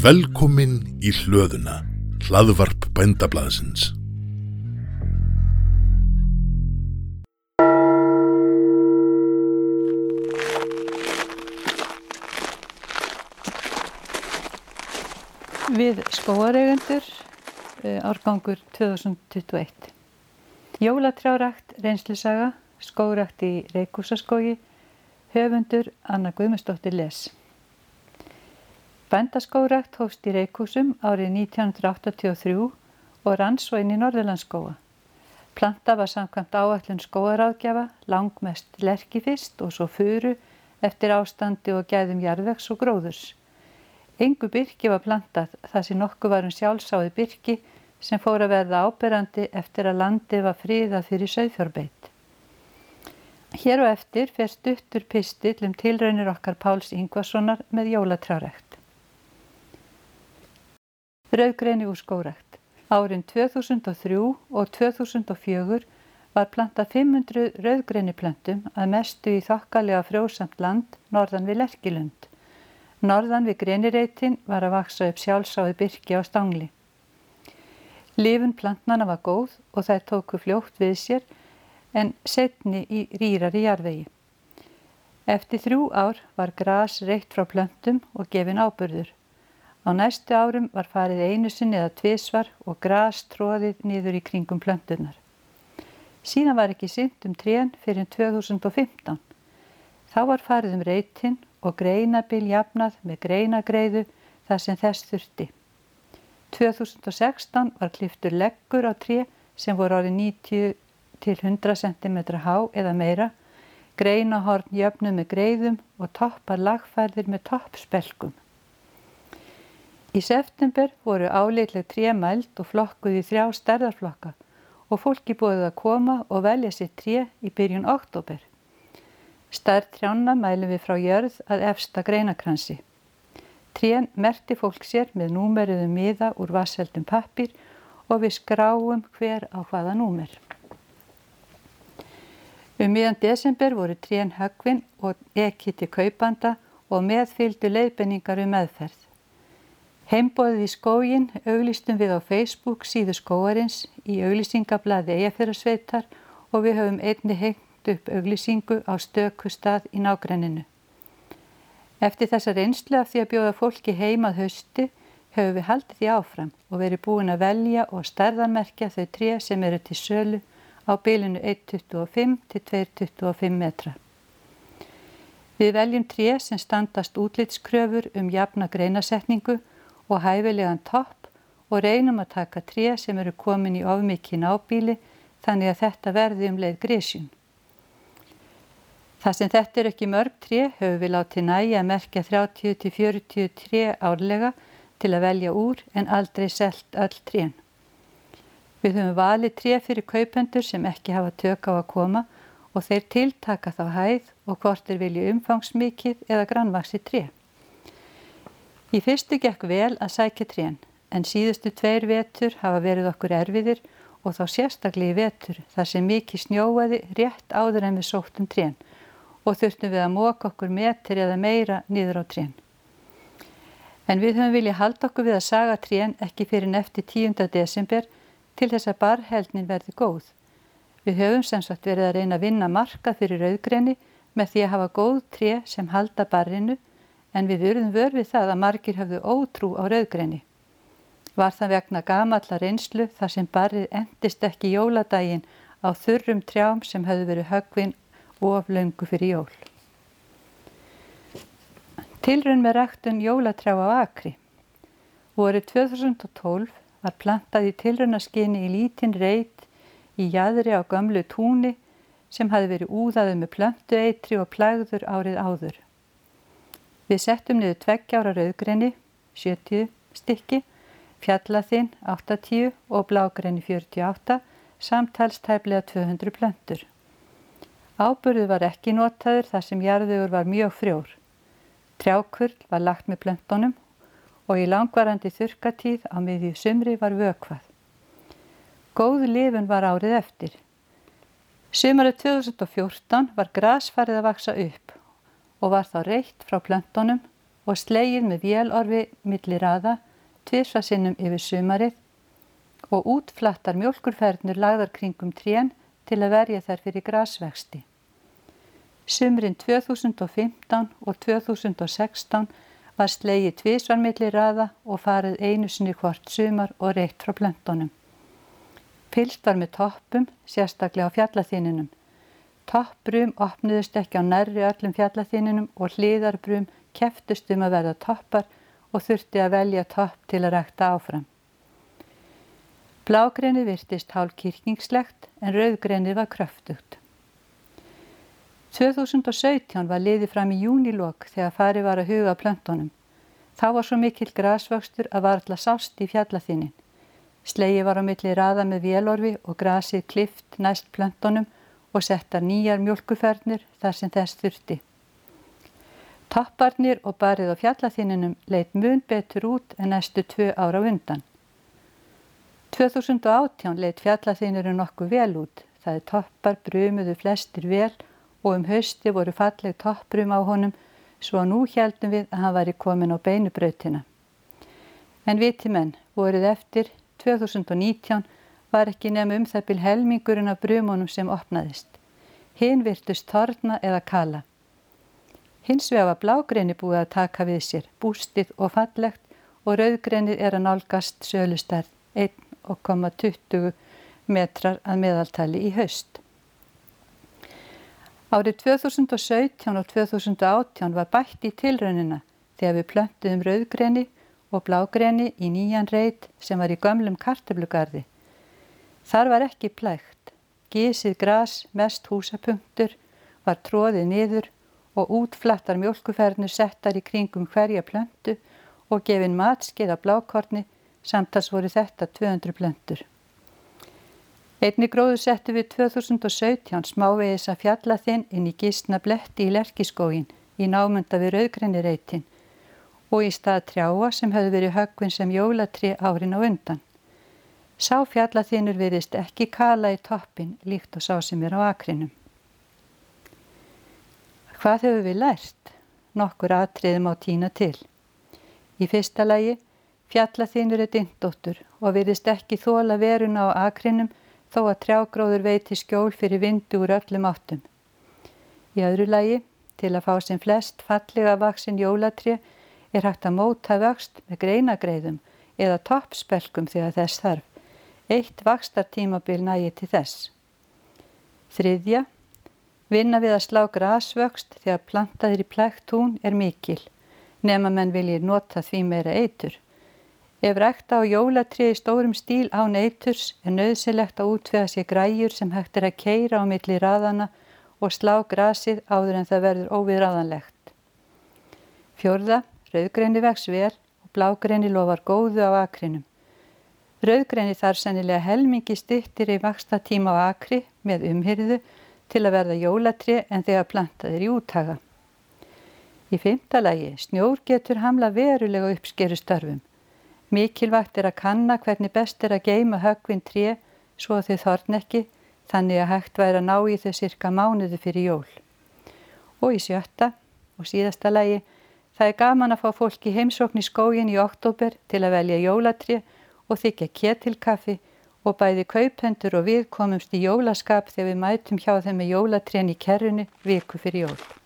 Velkomin í hlöðuna, hlaðvarp bændablaðsins. Við skóareigendur, eh, árgangur 2021. Jólatrjárækt, reynslisaga, skórækt í Reykjúsaskógi, höfundur Anna Guðmustóttir Les. Bændaskórækt hófst í Reykjúsum árið 1983 og rann svo inn í Norðurlandsskóa. Planta var samkvæmt áallun skóaráðgjafa, langmest lerki fyrst og svo furu eftir ástandi og gæðum jarðvegs og gróðurs. Engu byrki var plantað þar sem nokkuð varum sjálfsáði byrki sem fór að verða áberandi eftir að landi var fríðað fyrir söðfjörbeitt. Hér og eftir fer stuttur pistill um tilraunir okkar Páls Ingvarssonar með jólatrárækt. Rauðgreini úr skórækt. Árin 2003 og 2004 var plantað 500 rauðgreini plöntum að mestu í þokkalega frjósamt land norðan við Lerkilund. Norðan við grenireitin var að vaksa upp sjálfsáði byrki á stangli. Lifun plantnana var góð og þær tóku fljótt við sér en setni í rýrari jarvegi. Eftir þrjú ár var gras reitt frá plöntum og gefin ábyrður. Á næstu árum var farið einu sinni eða tvísvar og gras tróðið niður í kringum plöntunar. Síðan var ekki synd um trén fyrir 2015. Þá var farið um reitin og greinabil jafnað með greinagreiðu þar sem þess þurfti. 2016 var kliftur leggur á tré sem voru árið 90 til 100 cm há eða meira, greinahorn jöfnu með greiðum og toppar lagfærðir með toppspelkum. Í september voru áleitleg tré mælt og flokkuð í þrjá stærðarflokka og fólki búið að koma og velja sér tré í byrjun oktober. Stærð trjána mælum við frá jörð að efsta greinakransi. Trén merti fólk sér með númeriðum miða úr vasseldum pappir og við skráum hver á hvaða númer. Um miðan desember voru trén högvin og ekki til kaupanda og meðfylgdu leiðbenningar um meðferð. Heimbóðið í skógin auglistum við á Facebook síðu skóarins í auglýsingablaði Eyjafjörðarsveitar og við höfum einni hengt upp auglýsingu á stöku stað í nágrenninu. Eftir þessa reynslu af því að bjóða fólki heimað hausti höfum við haldið því áfram og verið búin að velja og starðanmerkja þau tré sem eru til sölu á bylinu 1,25 til 2,25 metra. Við veljum tré sem standast útlitskröfur um jafna greinasetningu og hæfilegan topp og reynum að taka tré sem eru komin í ofmikið nábíli þannig að þetta verði um leið grísjun. Það sem þetta er ekki mörg tré höfum við látið næja að merkja 30-40 tré árlega til að velja úr en aldrei selt öll trén. Við höfum valið tré fyrir kaupendur sem ekki hafa tök á að koma og þeir tiltaka þá hæð og hvort þeir vilja umfangsmikið eða grannvaksi tré. Í fyrstu gekk vel að sækja trén en síðustu tveir vetur hafa verið okkur erfiðir og þá sérstaklega í vetur þar sem mikið snjóaði rétt áður en við sóttum trén og þurftum við að móka okkur metir eða meira niður á trén. En við höfum viljað halda okkur við að saga trén ekki fyrir nefti 10. desember til þess að barheldnin verði góð. Við höfum sem sagt verið að reyna að vinna marka fyrir auðgreni með því að hafa góð tré sem halda barrinu en við urðum vörfið það að margir hafðu ótrú á auðgreni. Var það vegna gamallar einslu þar sem barrið endist ekki jóladaginn á þurrum trjám sem hafðu verið högvin of löngu fyrir jól. Tilrun með ræktun jólatrjá á Akri. Vorið 2012 var plantað í tilrunaskinni í lítinn reit í jæðri á gamlu túni sem hafi verið úðaðið með plöntu eitri og plægður árið áður. Við settum niður tveggjára rauðgreni, 70 stykki, fjallathinn 80 og blágreni 48, samtalstæflega 200 plöntur. Áburðu var ekki notaður þar sem jarðugur var mjög frjór. Trjákurl var lagt með plöntunum og í langvarandi þurkatíð á miðju sumri var vökvað. Góð lifun var árið eftir. Sumarið 2014 var grasfarið að vaksa upp og var þá reitt frá plöntunum og slegið með vélorfi millir aða, tvirsa sinnum yfir sumarið og útflattar mjölkurfernur lagðar kringum trén til að verja þær fyrir grasvexti. Sumrin 2015 og 2016 var slegið tvísvar millir aða og farið einu sinni hvort sumar og reitt frá plöntunum. Fylst var með toppum, sérstaklega á fjallaþíninum. Toppbrum opniðust ekki á nærri öllum fjallaþíninum og hlýðarbrum keftust um að verða toppar og þurfti að velja topp til að rækta áfram. Blágreinið virtist hálf kirkningslegt en rauðgreinið var kröftugt. 2017 var liðið fram í júnilokk þegar farið var að huga plöntunum. Þá var svo mikill grasvöxtur að var alltaf sást í fjallaþinin. Slegi var á milli raða með vélorfi og grasið klift næst plöntunum og settar nýjar mjölkufernir þar sem þess þurfti. Tapparnir og barið á fjallaþininum leitt mun betur út en næstu tvö ára undan. 2018 leitt fjallaþinurinn nokkuð vel út. Það er toppar brumuðu flestir vel og um hausti voru falleg toppbrum á honum svo nú heldum við að hann væri komin á beinubrautina. En viti menn, voruð eftir 2019 var ekki nefn um það byl helmingurinn af brumunum sem opnaðist. Hinn virtust torna eða kala. Hins var blágreinir búið að taka við sér, bústið og fallegt og rauðgreinir er að nálgast sölustærð 1,20 metrar að meðaltali í haust. Árið 2017 og 2018 var bætt í tilraunina þegar við plöntuðum rauðgreini og blágreini í nýjan reit sem var í gömlum karteflugarði. Þar var ekki plægt, gísið gras, mest húsapunktur, var tróðið niður og útflattar mjölkufernur settar í kringum hverja plöntu og gefin matskeið af blákorni samtals voru þetta 200 plöntur. Einni gróðu setti við 2017 smávegis að fjalla þinn inn í gísna bletti í lerkiskógin í námynda við rauðgrennireitin og í stað trjáa sem höfðu verið höggvinn sem jólatri árin á undan. Sá fjalla þinnur virðist ekki kala í toppin líkt og sá sem er á akrinum. Hvað hefur við lært? Nokkur atriðum á tína til. Í fyrsta lagi, fjallaþínur er dindóttur og virðist ekki þóla veruna á akrinum þó að trjágróður veiti skjól fyrir vindu úr öllum áttum. Í öðru lagi, til að fá sem flest fallega vaksin jólatri er hægt að móta vöxt með greinagreiðum eða toppspelkum þegar þess þarf. Eitt vakstartímabil nægi til þess. Þriðja, Vinna við að slá grasvöxt þegar plantaðir í plækt tún er mikil, nema menn viljið nota því meira eitur. Ef rækta á jólatriði stórum stíl án eiturs er nöðsilegt að útvega sér græjur sem hægt er að keira á milli raðana og slá grasið áður en það verður óviðraðanlegt. Fjörða, rauðgreini vex vel og blágreini lofar góðu á akrinum. Rauðgreini þarf sennilega helmingi styrtir í vaksta tíma á akri með umhyrðu til að verða jólatri en þegar plantaðir í úttaga. Í fymta lagi, snjór getur hamla verulega uppskeru störfum. Mikilvægt er að kanna hvernig best er að geima högvinn tré svo þau þorn ekki, þannig að hægt væri að ná í þau cirka mánuði fyrir jól. Og í sjötta og síðasta lagi, það er gaman að fá fólk í heimsókn í skógin í oktober til að velja jólatri og þykja ketilkaffi og bæði kaupendur og við komumst í jólaskap þegar við mætum hjá þeim með jólatrén í kerrunu viku fyrir jól.